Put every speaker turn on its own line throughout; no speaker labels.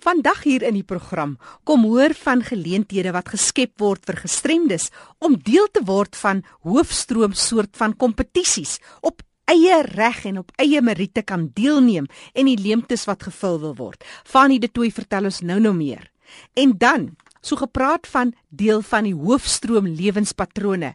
Vandag hier in die program kom hoor van geleenthede wat geskep word vir gestremdes om deel te word van hoofstroom soort van kompetisies op eie reg en op eie meriete kan deelneem en die leemtes wat gevul wil word. Fanie de Tooi vertel ons nou nou meer. En dan, so gepraat van deel van die hoofstroom lewenspatrone.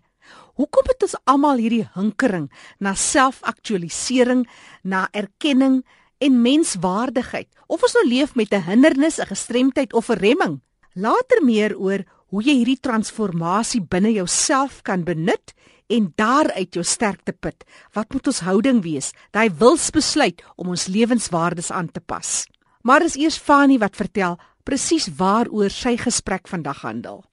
Hoekom het ons almal hierdie hinkering na selfaktualisering, na erkenning, en menswaardigheid of ons nou leef met 'n hindernis, 'n gestremdheid of 'n remming. Later meer oor hoe jy hierdie transformasie binne jouself kan benut en daaruit jou sterkte put. Wat moet ons houding wees? Daai wilsbesluit om ons lewenswaardes aan te pas. Maar is eers Fanie wat vertel presies waaroor sy gesprek vandag handel.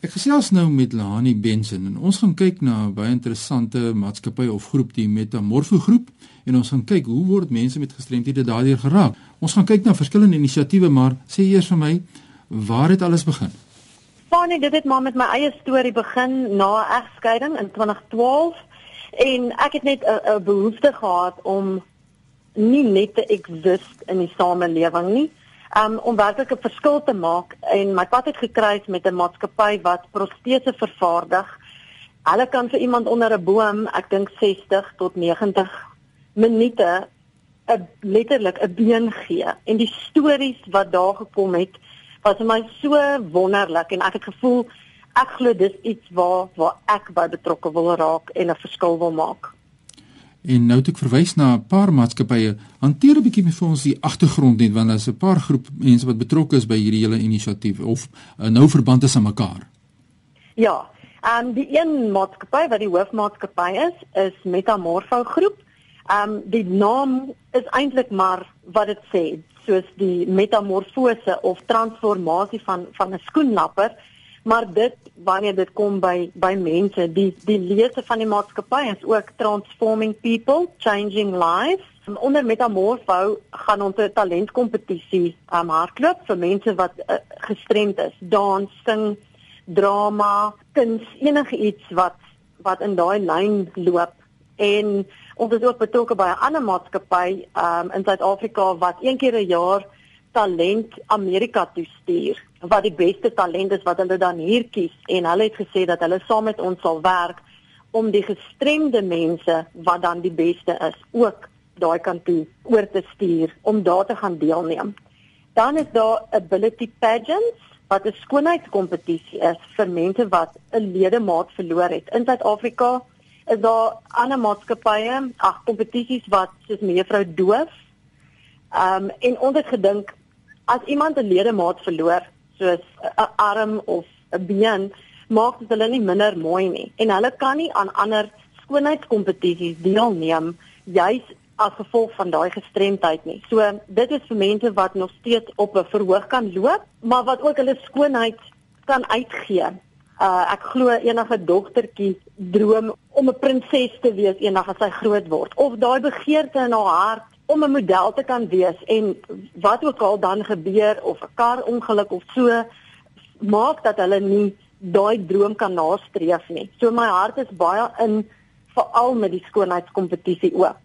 Ek gesels nou met Lani Benson en ons gaan kyk na 'n baie interessante maatskappy of groep die Metamorfo groep en ons gaan kyk hoe word mense met gestremthede daardeur geraak. Ons gaan kyk na verskillende inisiatiewe, maar sê eers vir my, waar het alles begin?
Fanie, dit het maar met my eie storie begin na egskeiding in 2012 en ek het net 'n behoefte gehad om nie net te exist in die samelewing nie, um, om werklik 'n verskil te maak en my pad het gekruis met 'n maatskappy wat protese vervaardig. Hulle kan vir iemand onder 'n boom, ek dink 60 tot 90 minute 'n letterlik 'n been gee en die stories wat daar gekom het was vir my so wonderlik en ek het gevoel ek glo dis iets waar waar ek by betrokke wil raak en 'n verskil wil maak.
En nou het ek verwys na 'n paar maatskappye. Hanteer 'n bietjie vir ons die agtergrond net want daar's 'n paar groep mense wat betrokke is by hierdie hele inisiatief of uh, nou verband is aan mekaar.
Ja, ehm um, die een maatskappy wat die hoofmaatskappy is, is Metamorfo groep. Ehm um, die naam is eintlik maar wat dit sê, soos die metamorfose of transformasie van van 'n skoenlapper maar dit wanneer dit kom by by mense die die lese van die maatskappy is ook transforming people changing lives. Onder metamorfo gaan ons 'n talentkompetisie um, hardloop vir mense wat uh, gestremd is. Dans sing drama kuns enige iets wat wat in daai lyn loop. En ons is ook betrokke by 'n ander maatskappy um, in Suid-Afrika wat een keer 'n jaar talent Amerika toe stuur wat die beste talent is wat hulle dan hier kies en hulle het gesê dat hulle saam met ons sal werk om die gestremde mense wat dan die beste is ook daai kant toe oor te stuur om daar te gaan deelneem. Dan is daar ability pageants wat 'n skoonheidskompetisie is vir mense wat 'n ledemaat verloor het. In Suid-Afrika is daar ander maatskappye, ag kompetisies wat soos mevrou Doof. Ehm um, en ons het gedink as iemand 'n ledemaat verloor, soos 'n arm of 'n been, maak dit hulle nie minder mooi nie en hulle kan nie aan ander skoonheidskompetisies deelneem juis as gevolg van daai gestremdheid nie. So dit is vir mense wat nog steeds op 'n verhoog kan loop, maar wat ook hulle skoonheid kan uitgee. Uh ek glo enige dogtertjie droom om 'n prinses te wees eendag as sy groot word of daai begeerte in haar hart om 'n model te kan wees en wat ook al dan gebeur of 'n kar ongeluk of so maak dat hulle nie daai droom kan nastreef nie. So my hart is baie in veral met die skoonheidskompetisie ook.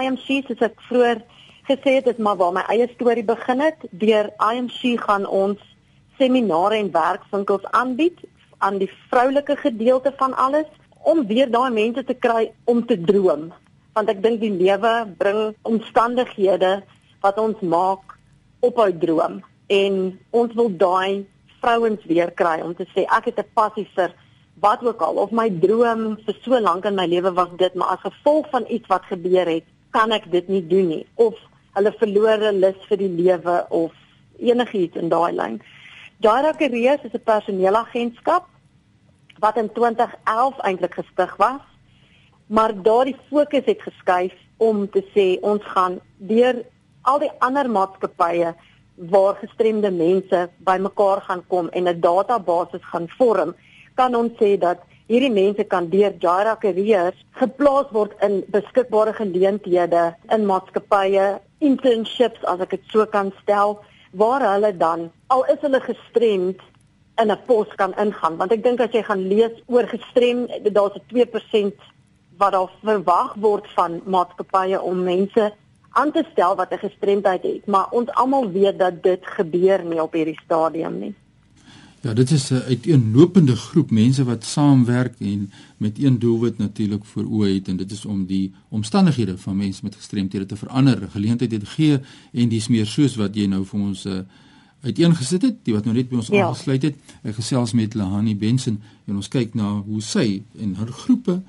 IMC soos ek vroeër gesê het, is maar waar my eie storie begin het. Deur IMC gaan ons seminare en werkswinkels aanbied aan die vroulike gedeelte van alles om weer daai mense te kry om te droom want ek dink die lewe bring omstandighede wat ons maak ophou droom. En ons wil daai vrouens weer kry om te sê ek het 'n passie vir wat ook al. Of my droom vir so lank in my lewe was dit maar as gevolg van iets wat gebeur het kan ek dit nie doen nie. Of hulle verlore lus vir die lewe of enigiets in daai lyn. Jaira Careers is 'n personeelagentskap wat in 2011 eintlik gestig was maar daardie fokus het geskuif om te sê ons gaan deur al die ander maatskappye waar gestremde mense bymekaar gaan kom en 'n database gaan vorm, kan ons sê dat hierdie mense kan deur Jaira Careers geplaas word in beskikbare geleenthede in maatskappye, internships as ek dit so kan stel, waar hulle dan al is hulle gestremd in 'n pos kan ingaan. Want ek dink as jy gaan lees oor gestremd daar's 'n 2% wat daar verwag word van maatskappye om mense aan te stel wat 'n gestremdheid het, maar ons almal weet dat dit gebeur nie op hierdie stadium nie.
Ja, dit is 'n uiteenlopende groep mense wat saamwerk en met een doelwit natuurlik voor oë het en dit is om die omstandighede van mense met gestremthede te verander, geleenthede te gee en dis meer soos wat jy nou vir ons uh, uiteengesit het, die wat nou net by ons ja. aangesluit het. Ek gesels met Lahani Benson en ons kyk na hoe sy en haar groepe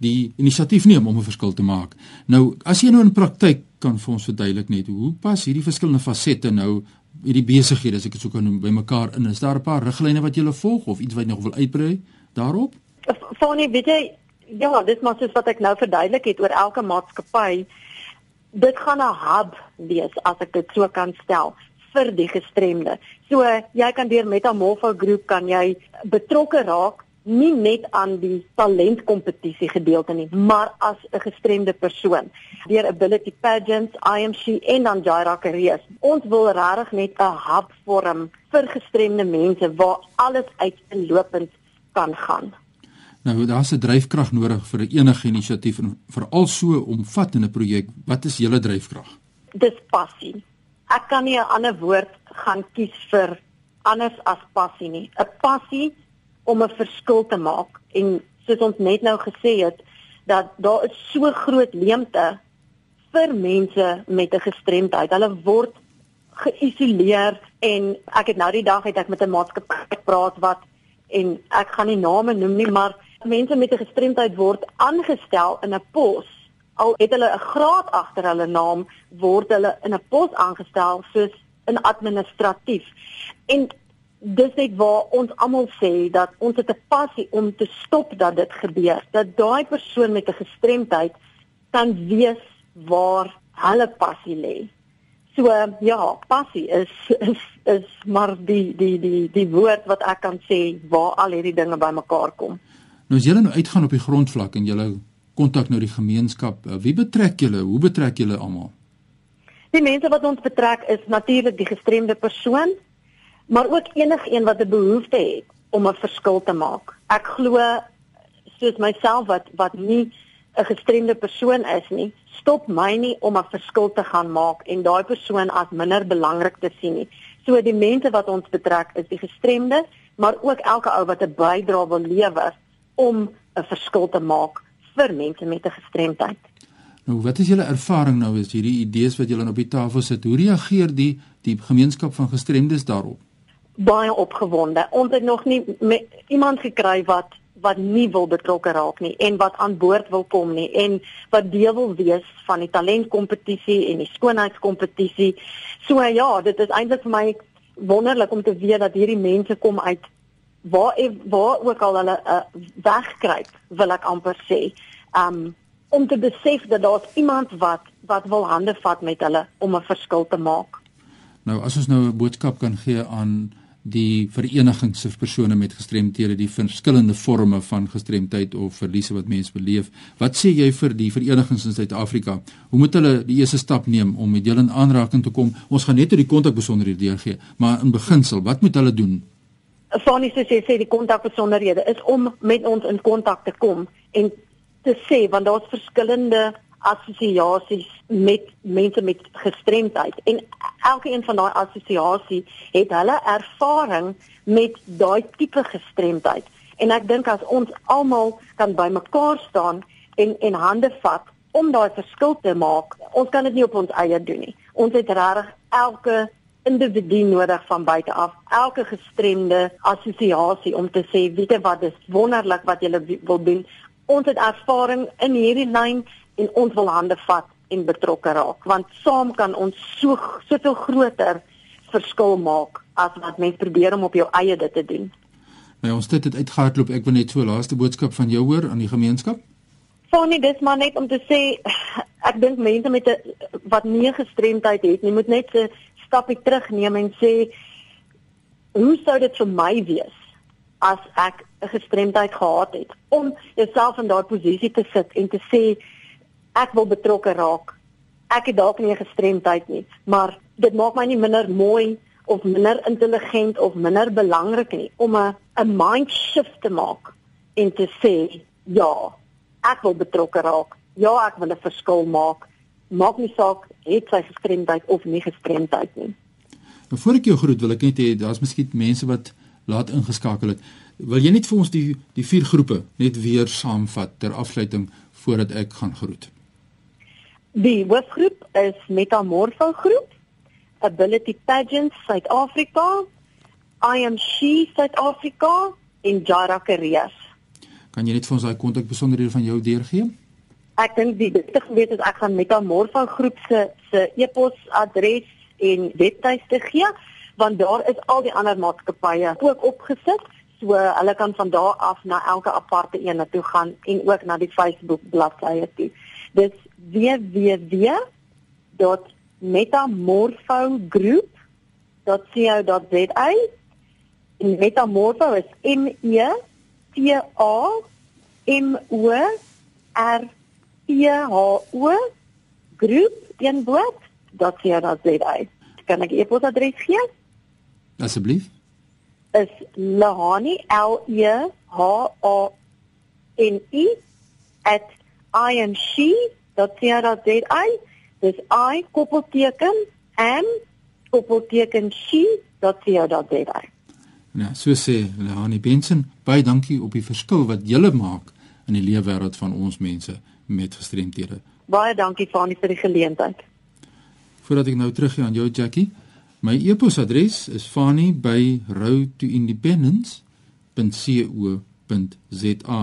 die inisiatief neem om 'n verskil te maak. Nou, as jy nou in praktyk kan vir ons verduidelik net hoe pas hierdie verskillende fasette nou hierdie besighede as ek dit sou kan noem bymekaar in. Is daar 'n paar riglyne wat jy volg of iets wat jy nog wil uitbrei daarop?
Fanie, weet jy, ja, dis maar soos wat ek nou verduidelik het oor elke maatskappy. Dit gaan 'n hub wees as ek dit so kan stel vir die gestremde. So jy kan deur Metamorpho Groep kan jy betrokke raak nie net aan die talentkompetisie gedeelte nie, maar as 'n gestremde persoon deur ability pageants, IMC en dan Jaira Careers. Ons wil regtig net 'n hub vorm vir gestremde mense waar alles uiteenlopend kan gaan.
Nou daar's 'n dryfkrag nodig vir enige inisiatief en veral so omvattende projek. Wat is julle dryfkrag?
Dis passie. Ek kan nie 'n ander woord gaan kies vir anders as passie nie. 'n Passie om 'n verskil te maak en soos ons net nou gesê het dat daar is so groot leemte vir mense met 'n gestremdheid. Hulle word geïsoleer en ek het nou die dag het ek met 'n maatskappy gepraat wat en ek gaan nie name noem nie, maar mense met 'n gestremdheid word aangestel in 'n pos. Al het hulle 'n graad agter hulle naam, word hulle in 'n pos aangestel soos in administratief. En dis net waar ons almal sê dat ons het 'n passie om te stop dat dit gebeur. Dat daai persoon met 'n gestremdheid kan weet waar hulle passie lê. So ja, passie is is is maar die die die die woord wat ek kan sê waar al hierdie dinge bymekaar kom.
Nou as julle nou uitgaan op die grondvlak en julle kontak nou die gemeenskap, eh, wie betrek julle? Hoe betrek julle almal?
Die mense wat ons betrek is natuurlik die gestremde persoon, maar ook enigiemand wat 'n behoefte het om 'n verskil te maak. Ek glo soos myself wat wat nie 'n gestremde persoon is nie, stop my nie om 'n verskil te gaan maak en daai persoon as minder belangrik te sien nie. So die mense wat ons betrek is die gestremde, maar ook elke ou wat 'n bydrae wil lewer om 'n verskil te maak vir mense met 'n gestremdheid.
Nou, wat is julle ervaring nou is hierdie idees wat julle op die tafel sit? Hoe reageer die die gemeenskap van gestremdes daarop?
Baie opgewonde. Ons het nog nie iemand gekry wat wat nie wil betrokke raak nie en wat aan boord wil kom nie en wat deel wil wees van die talentkompetisie en die skoonheidskompetisie. So ja, dit is eintlik vir my wonderlik om te weet dat hierdie mense kom uit waar waar ook al hulle uh, wegkruip, wil ek amper sê. Um om te besef dat daar iemand wat wat wil hande vat met hulle om 'n verskil te maak.
Nou as ons nou 'n boodskap kan gee aan die verenigings of persone met gestremthede die verskillende forme van gestremdheid of verliese wat mense beleef. Wat sê jy vir die verenigings in Suid-Afrika? Hoe moet hulle die eerste stap neem om met julle in aanraking te kom? Ons gaan net oor die kontakbesonderhede deurgee, maar in beginsel, wat moet hulle doen?
Fanny sê sê die kontakbesonderhede is om met ons in kontak te kom en te sê want daar's verskillende assosiasies met mense met gestremdheid. En elke een van daai assosiasie het hulle ervaring met daai tipe gestremdheid. En ek dink as ons almal kan bymekaar staan en en hande vat om daai verskil te maak ons kan dit nie op ons eie doen nie. Ons het regtig elke individu nodig van buite af elke gestremde assosiasie om te sê weet jy wat dis wonderlik wat jy wil doen. Ons het ervaring in hierdie lyn en ons wil hande vat en betrokke raak want saam kan ons so soveel groter verskil maak as wat mens probeer om op jou eie dit te doen.
Nou ons dit het uitgehardloop ek wil net so laaste boodskap van jou hoor aan die gemeenskap.
Fonnie dis maar net om te sê ek dink mense met 'n wat nie gestremdheid het nie moet net 'n stapie terugneem en sê hoe sou dit vir my wees as ek 'n gestremdheid gehad het om jouself in daardie posisie te sit en te sê ek wil betrokke raak. Ek het dalk nie 'n gestremdheid nie, maar dit maak my nie minder mooi of minder intelligent of minder belangrik nie om 'n 'n mind shift te maak en te sê ja, ek wil betrokke raak. Ja, ek wil 'n verskil maak maak nie saak het sy gestremdheid of nie gestremdheid nie.
Nou voor ek jou groet, wil ek net hê daar's miskien mense wat laat ingeskakel het. Wil jy net vir ons die die vier groepe net weer saamvat ter afsluiting voordat ek gaan groet?
Die hoofgroep is Metamorpho groep, Ability Pageants Suid-Afrika, I am She Suid-Afrika en Jara Careers.
Kan jy net vir ons daai kontakbesonderhede van jou deurgee?
Ek dink die beste geweet is ek gaan Metamorpho groep se se e-posadres en webtuiste gee want daar is al die ander maatskappye ook opgesit so hulle kan van daar af na elke aparte een toe gaan en ook na die Facebook bladsy toe. Dis www.metamorphogroup.co.za en Metamorpho is M E T A M O R P H O groep een woord.co.za. Kan ek e-posadres gee?
Asseblief.
Is Lahani L E H A N I @ imshe.co.za. Dis i koppelteken m koppelteken she.co.za.
Nou, so sê Lahani Benson, baie dankie op die verskil wat julle maak in die leefwêreld van ons mense met gestremthede.
Baie dankie Fani vir die geleentheid.
Voordat ek nou teruggaan aan jou Jackie, my e-posadres is fani@roadtoindependence.co.za.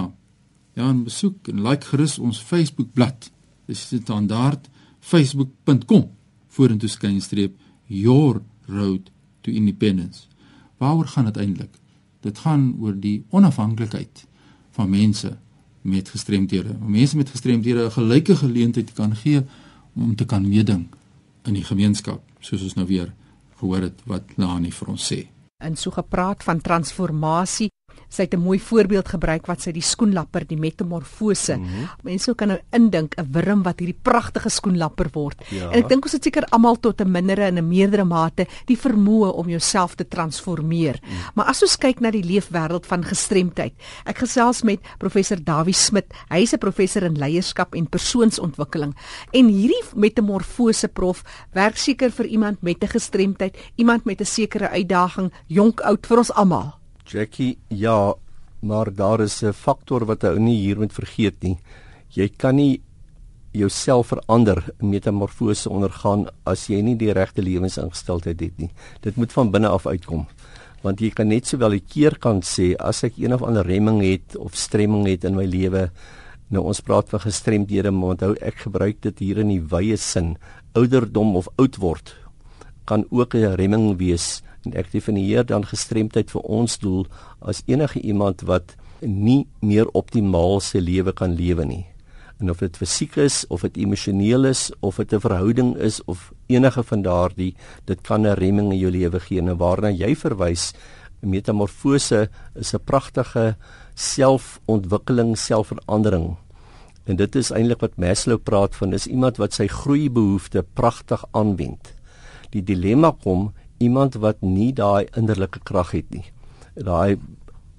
Ja, en besoek en like gerus ons Facebookblad. Dis die standaard facebook.com vorentoe skynstreep your road to independence. Waaroor gaan dit eintlik? Dit gaan oor die onafhanklikheid van mense met gestremthede. Om mense met gestremthede 'n gelyke geleentheid kan gee om te kan meeding in die gemeenskap, soos ons nou weer gehoor het wat Lani vir ons sê.
En so gepraat van transformasie sy het 'n mooi voorbeeld gebruik wat sy die skoenlapper die metamorfose. Mm -hmm. Mense kan nou indink 'n wurm wat hierdie pragtige skoenlapper word. Ja. En ek dink ons het seker almal tot 'n mindere en 'n meerdere mate die vermoë om jouself te transformeer. Mm. Maar as ons kyk na die leefwêreld van gestremdheid. Ek gesels met professor Dawie Smit. Hy is 'n professor in leierskap en persoonsontwikkeling. En hierdie metamorfose prof werk seker vir iemand met 'n gestremdheid, iemand met 'n sekere uitdaging, jonk oud vir ons almal.
Jackie, ja, maar daar is 'n faktor wat ou nie hier moet vergeet nie. Jy kan nie jouself verander, metamorfose ondergaan as jy nie die regte lewensingesteldheid het nie. Dit moet van binne af uitkom. Want jy kan net sowel 'n keer kan sê as ek een of ander remming het of stremming het in my lewe. Nou ons praat van gestremdhede, maar onthou ek gebruik dit hier in die wye sin. Ouderdom of oud word kan ook 'n remming wees en ek definieer dan gestremdheid vir ons doel as enige iemand wat nie meer optimaal sy lewe kan lewe nie. En of dit fisiek is of dit emosioneel is of dit 'n verhouding is of enige van daardie, dit kan 'n remming in jou lewe gee en waarna jy verwys, metamorfose is 'n pragtige selfontwikkeling, selfverandering. En dit is eintlik wat Maslow praat van, is iemand wat sy groeibehoefte pragtig aanwend. Die dilemma kom iemand wat nie daai innerlike krag het nie. Daai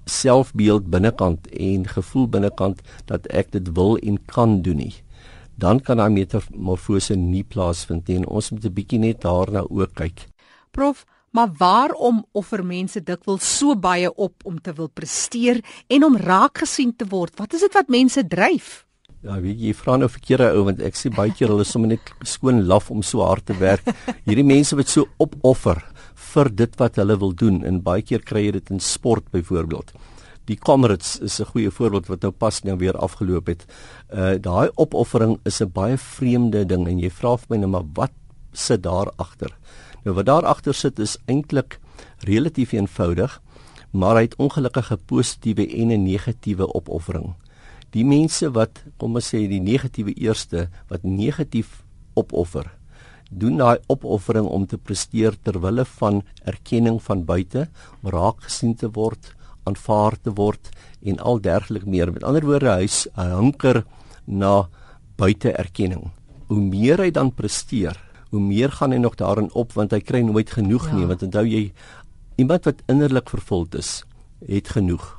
selfbeeld binnekant en gevoel binnekant dat ek dit wil en kan doen nie. Dan kan daai metamorfose nie plaasvind nie. Ons moet 'n bietjie net daarna ook kyk.
Prof, maar waarom offer mense dikwels so baie op om te wil presteer en om raak gesien te word? Wat is dit wat mense dryf?
Ja, weet jy, jy vra nou verkeerde ou want ek sê baie keer hulle is sommer net skoon laf om so hard te werk. Hierdie mense wat so opoffer vir dit wat hulle wil doen en baie keer kry jy dit in sport byvoorbeeld. Die Comrades is 'n goeie voorbeeld wat nou pas nou weer afgeloop het. Uh daai opoffering is 'n baie vreemde ding en jy vra vir my nou maar wat sit daar agter? Nou wat daar agter sit is eintlik relatief eenvoudig, maar hy het ongelukkige positiewe en 'n negatiewe opoffering die mense wat kom ons sê die negatiewe eerste wat negatief opoffer doen daai opoffering om te presteer ter wille van erkenning van buite om raak gesien te word aanvaar te word en al derglik meer. Met ander woorde hy hunker na buite erkenning hoe meer hy dan presteer hoe meer gaan hy nog daarin op want hy kry nooit genoeg ja. nie want onthou jy iemand wat innerlik vervuld is het genoeg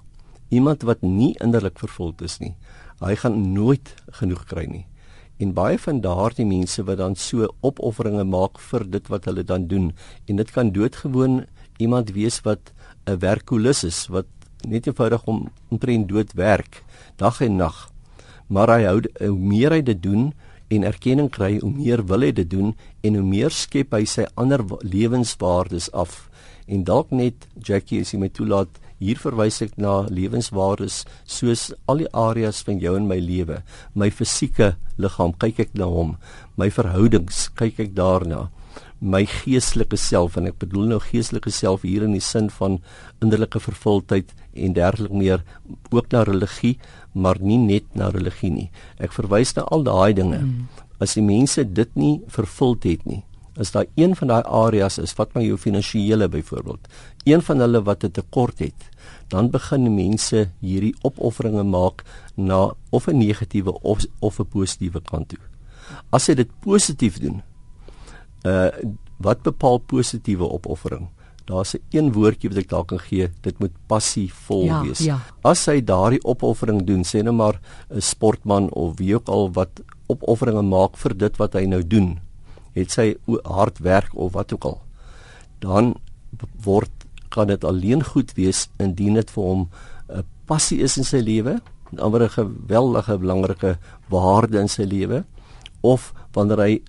Iemand wat nie innerlik vervuld is nie, hy gaan nooit genoeg kry nie. En baie van daardie mense wat dan so opofferinge maak vir dit wat hulle dan doen en dit kan doodgewoon iemand wees wat 'n werkulis is wat net eenvoudig om omtrent dood werk dag en nag. Maar hy hou hoe meer hy dit doen en erkenning kry, hoe meer wil hy dit doen en hoe meer skep hy sy ander lewenswaardes af. En dalk net Jackie as jy my toelaat Hier verwys ek na lewenswaardes soos al die areas van jou en my lewe. My fisieke liggaam, kyk ek na hom. My verhoudings, kyk ek daarna. My geestelike self en ek bedoel nou geestelike self hier in die sin van innerlike vervuldheid en derglik meer ook na religie, maar nie net na religie nie. Ek verwys na al daai dinge. Mm. As die mense dit nie vervuld het nie, is daar een van daai areas is wat maar jou finansiële byvoorbeeld een van hulle wat 'n tekort het dan begin mense hierdie opofferinge maak na of 'n negatiewe of of 'n positiewe kant toe. As jy dit positief doen uh wat bepaal positiewe opoffering? Daar's 'n een woordjie wat ek dalk kan gee dit moet passievol
ja,
wees.
ja.
as hy daardie opoffering doen sê nou maar 'n sportman of wie ook al wat opofferinge maak vir dit wat hy nou doen het sy hard werk of wat ook al. Dan word kan dit alleen goed wees indien dit vir hom 'n passie is in sy lewe 'n ander geweldige belangrike waarde in sy lewe of wanneer hy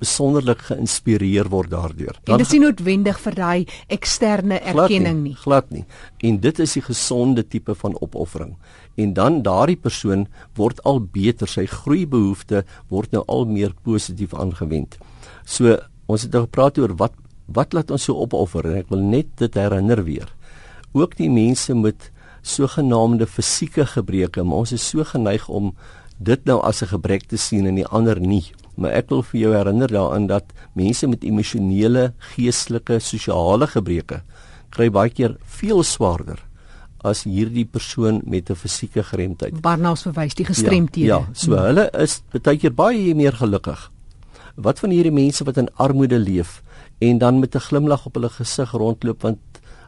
besonderlik geïnspireer word daardeur.
Dan dit is nie noodwendig vir daai eksterne erkenning nie.
Glad nie. En dit is die gesonde tipe van opoffering. En dan daardie persoon word al beter, sy groeibehoefte word nou al meer positief aangewend. So ons het nou gepraat oor wat wat laat ons so opoffer en ek wil net dit herinner weer. Ook die mense met sogenaamde fisieke gebreke, maar ons is so geneig om dit nou as 'n gebrek te sien en die ander nie. Maar ek wil vir jou herinner daaraan dat mense met emosionele, geestelike, sosiale gebreke kry baie keer veel swaarder as hierdie persoon met 'n fisieke gestremdheid.
Barnard verwys die gestremdhede.
Ja, ja, so hulle is baie keer baie meer gelukkig wat van hierdie mense wat in armoede leef en dan met 'n glimlag op hulle gesig rondloop want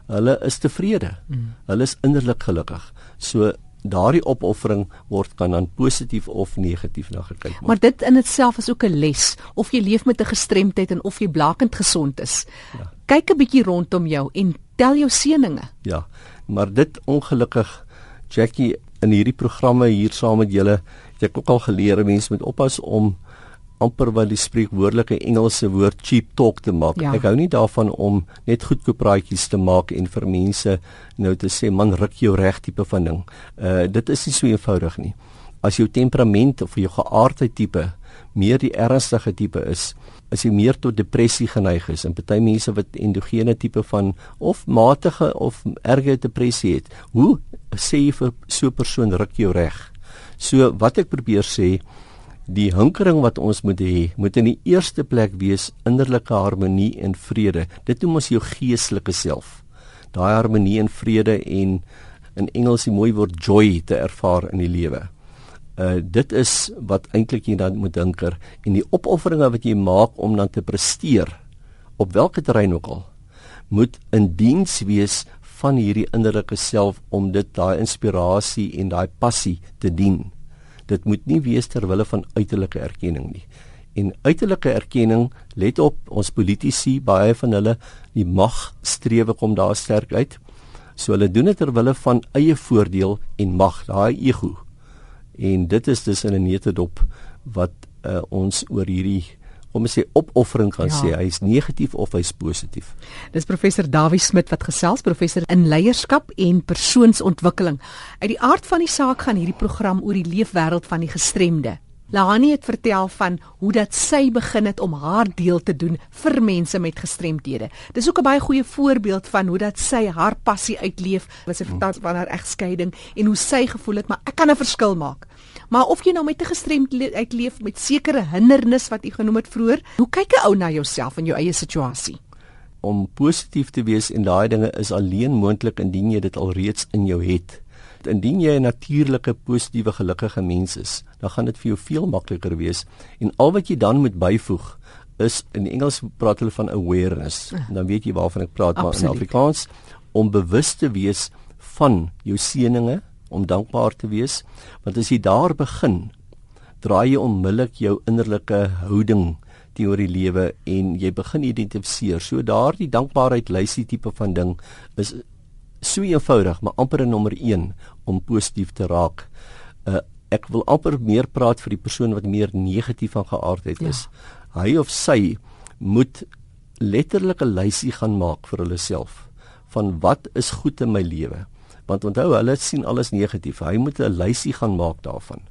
hulle is tevrede. Mm. Hulle is innerlik gelukkig. So daardie opoffering word kan dan positief of negatief na gekyk word.
Maar dit in itself is ook 'n les of jy leef met 'n gestremdheid en of jy blakend gesond is. Ja. Kyk 'n bietjie rondom jou en tel jou seëninge.
Ja. Maar dit ongelukkig Jackie in hierdie programme hier saam met julle het ek ook al geleer mense moet oppas om amper wat die spreekwoordelike Engelse woord cheap talk te maak. Ja. Ek hou nie daarvan om net goedkoop praatjies te maak en vir mense nou te sê man ruk jou reg tipe van ding. Uh dit is nie so eenvoudig nie. As jou temperament of jou geaardheid tipe meer die ernstige tipe is, as jy meer tot depressie geneig is en party mense wat endogene tipe van of matige of erge depressie het, hoe sê jy vir so 'n persoon ruk jou reg? So wat ek probeer sê, Die hinkering wat ons moet hê, moet in die eerste plek wees innerlike harmonie en vrede. Dit noem ons jou geestelike self. Daai harmonie en vrede en in Engels die mooi woord joy te ervaar in die lewe. Uh dit is wat eintlik jy dan moet dinker en die opofferinge wat jy maak om dan te presteer op watter terrein ook al moet in diens wees van hierdie innerlike self om dit daai inspirasie en daai passie te dien dit moet nie wees ter wille van uiterlike erkenning nie. En uiterlike erkenning, let op, ons politici, baie van hulle, die mag strewe kom daar sterk uit. So hulle doen dit ter wille van eie voordeel en mag, daai ego. En dit is dus in 'n netedop wat uh, ons oor hierdie om sê opoffering kan ja. sê hy is negatief of hy is positief.
Dis professor Dawie Smit wat gesels professor in leierskap en persoonsontwikkeling. Uit die aard van die saak gaan hierdie program oor die leefwêreld van die gestremde. Lahani het vertel van hoe dat sy begin het om haar deel te doen vir mense met gestremthede. Dis ook 'n baie goeie voorbeeld van hoe dat sy haar passie uitleef, wat sy vertel van haar egskeiding en hoe sy gevoel het maar ek kan 'n verskil maak. Maar of jy nou met 'n gestremdheid uitleef met sekere hindernis wat jy genoem het vroeër, hoe kyk 'n ou na jouself en jou eie situasie?
Om positief te wees en daai dinge is alleen moontlik indien jy dit alreeds in jou het indien jy 'n natuurlike positiewe gelukkige mens is, dan gaan dit vir jou veel makliker wees en al wat jy dan moet byvoeg is in Engels praat hulle van awareness. En ja. dan weet jy waarvan ek praat maar in Afrikaans om bewus te wees van jou seëninge, om dankbaar te wees, want as jy daar begin, draai jy onmiddellik jou innerlike houding teenoor die lewe en jy begin identifiseer. So daardie dankbaarheid lysie tipe van ding is so eenvoudig, maar amper 'n nommer 1 om positief te raak. Uh, ek wil amper meer praat vir die persoon wat meer negatief van geaardheid is. Ja. Hy of sy moet letterlik 'n lysie gaan maak vir hulle self van wat is goed in my lewe. Want onthou, hulle sien alles negatief. Hy moet 'n lysie gaan maak daarvan.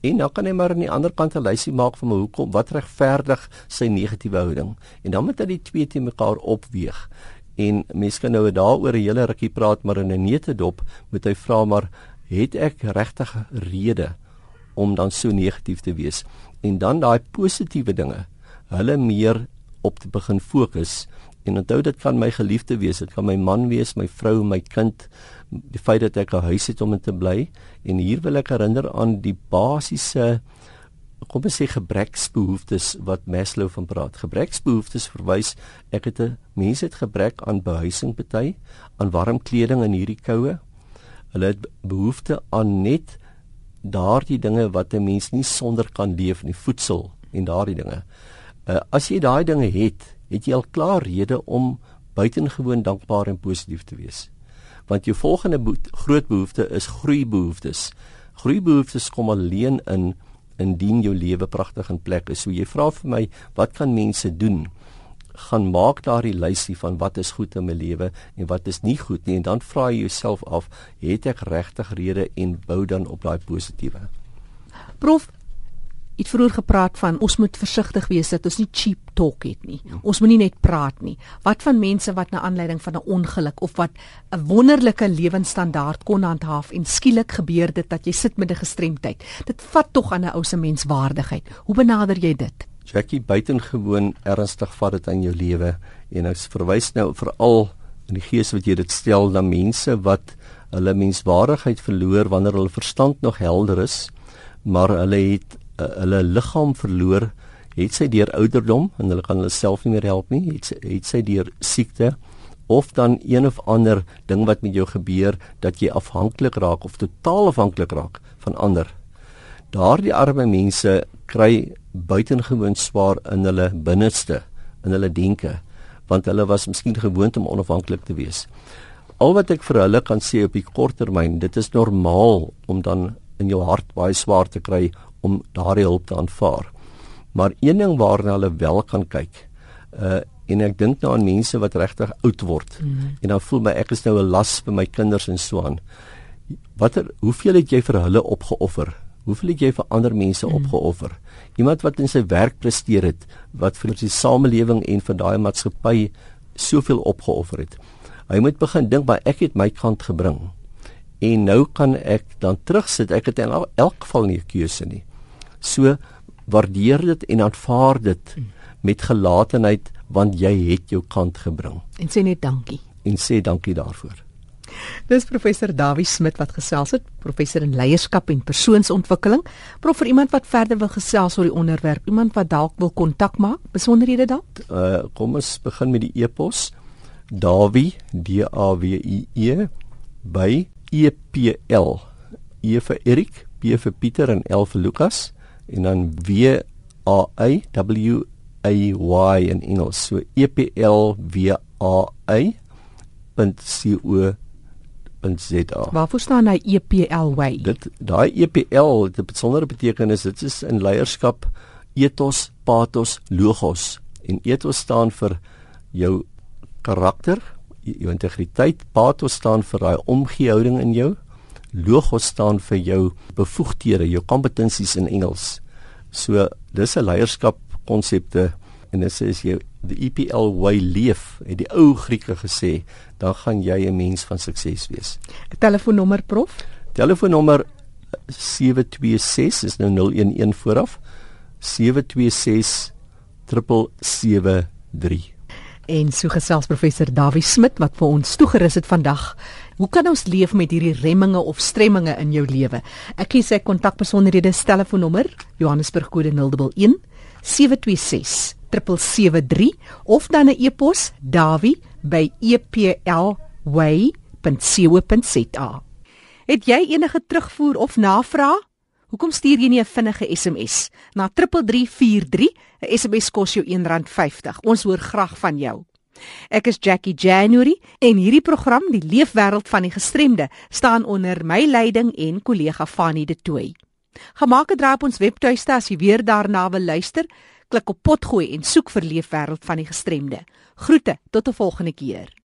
En dan kan hy maar aan die ander kant 'n lysie maak van hoekom wat regverdig sy negatiewe houding. En dan moet hy die twee te mekaar opweeg. En mense kan nou daaroor 'n hele rukkie praat, maar in 'n neutedop moet hy vra maar het ek regtig rede om dan so negatief te wees? En dan daai positiewe dinge, hulle meer op te begin fokus en onthou dit kan my geliefde wees, dit kan my man wees, my vrou, my kind, die feit dat ek 'n huis het om in te bly en hier wil ek herinner aan die basiese kom ons sê gebreksbehoeftes wat Maslow van praat. Gebreksbehoeftes verwys ek het 'n mens het gebrek aan behuising party, aan warm kleding in hierdie koue. Hulle het behoefte aan net daardie dinge wat 'n mens nie sonder kan leef nie, voedsel en daardie dinge. Uh, as jy daai dinge het, het jy al klaar rede om buitengewoon dankbaar en positief te wees. Want jou volgende be groot behoefte is groeibehoeftes. Groeibehoeftes kom alleen in indien jou lewe pragtig in plek is. So jy vra vir my, wat kan mense doen? Gaan maak daardie lysie van wat is goed in my lewe en wat is nie goed nie en dan vra jy jouself af, het ek regtig rede en bou dan op daai positiewe.
Prof, het vroeër gepraat van ons moet versigtig wees dat ons nie cheap talk het nie. Ons moenie net praat nie. Wat van mense wat na aanleiding van 'n ongeluk of wat 'n wonderlike lewensstandaard kon handhaaf en skielik gebeur dit dat jy sit met 'n gestremdheid. Dit vat tog aan 'n ou se menswaardigheid. Hoe benader jy dit?
Jackie buitengewoon ernstig vat dit aan jou lewe en ek verwys nou veral in die gees wat jy dit stel na mense wat hulle menswaardigheid verloor wanneer hulle verstand nog helder is maar hulle het uh, hulle liggaam verloor, het sy deur ouderdom en hulle kan hulle self nie meer help nie, het sy, het sy deur siekte of dan een of ander ding wat met jou gebeur dat jy afhanklik raak of totaal afhanklik raak van ander. Daardie arme mense kry buitengewoon swaar in hulle binneste, in hulle denke, want hulle was miskien gewoond om onafhanklik te wees. Al wat ek vir hulle kan sê op die kort termyn, dit is normaal om dan in jou hart baie swaar te kry om daardie hulp te aanvaar. Maar een ding waarna hulle wel kan kyk, uh en ek dink nou aan mense wat regtig oud word mm en dan voel my ek is nou 'n las vir my kinders en so aan. Watter hoeveel het jy vir hulle opgeoffer? Hoeveel het jy vir ander mense mm opgeoffer? Iemand wat in sy werk presteer het, wat vir die samelewing en vir daai maatskappy soveel opgeoffer het. Hy moet begin dink maar ek het my kant gebring. En nou kan ek dan terugsit. Ek het in elk geval nie 'n keuse nie. So waardeer dit en aanvaar dit met gelatenheid want jy het jou kant gebring.
En sê net dankie.
En sê dankie daarvoor.
Dis professor Dawie Smit wat gesels het, professor in leierskap en persoonsontwikkeling. Prof vir iemand wat verder wil gesels oor die onderwerp, iemand wat dalk wil kontak maak, besonderhede dalk?
Uh kom ons begin met die e-pos. Dawie D A W I E by EPL. E vir Erik, P vir Pieter en L vir Lukas en dan W A W A Y in Engels. So E P L W A Y .co .za.
Waarvoor staan hy E P L Y?
Dit daai E P L het 'n besondere betekenis. Dit is in leierskap ethos, pathos, logos. En ethos staan vir jou karakter, jou integriteit. Pathos staan vir daai omgehouding in jou logos staan vir jou bevoegdhede, jou competencies in Engels. So dis 'n leierskap konsepte en dit sê as jy die EPL way leef, het die ou Grieke gesê, dan gaan jy 'n mens van sukses wees.
Telefoonnommer prof?
Telefoonnommer 726 is nou 011 vooraf. 726 373
en so gesels professor Dawie Smit wat vir ons toegerus het vandag. Hoe kan ons leef met hierdie remminge of stremminge in jou lewe? Ek kies sy kontakbesonderhede telefoonnommer Johannesburg kode 011 726 373 of dan 'n e-pos dawie@eplway.co.za. Het jy enige terugvoer of navraag? Hoekom stuur jy nie 'n vinnige SMS na 3343? 'n SMS kos jou R1.50. Ons hoor graag van jou. Ek is Jackie January en hierdie program, die leefwêreld van die gestremde, staan onder my leiding en kollega Fanny De Tooy. Gemaak 'n draai op ons webtuiste as jy weer daarna wil luister. Klik op potgooi en soek vir leefwêreld van die gestremde. Groete tot 'n volgende keer.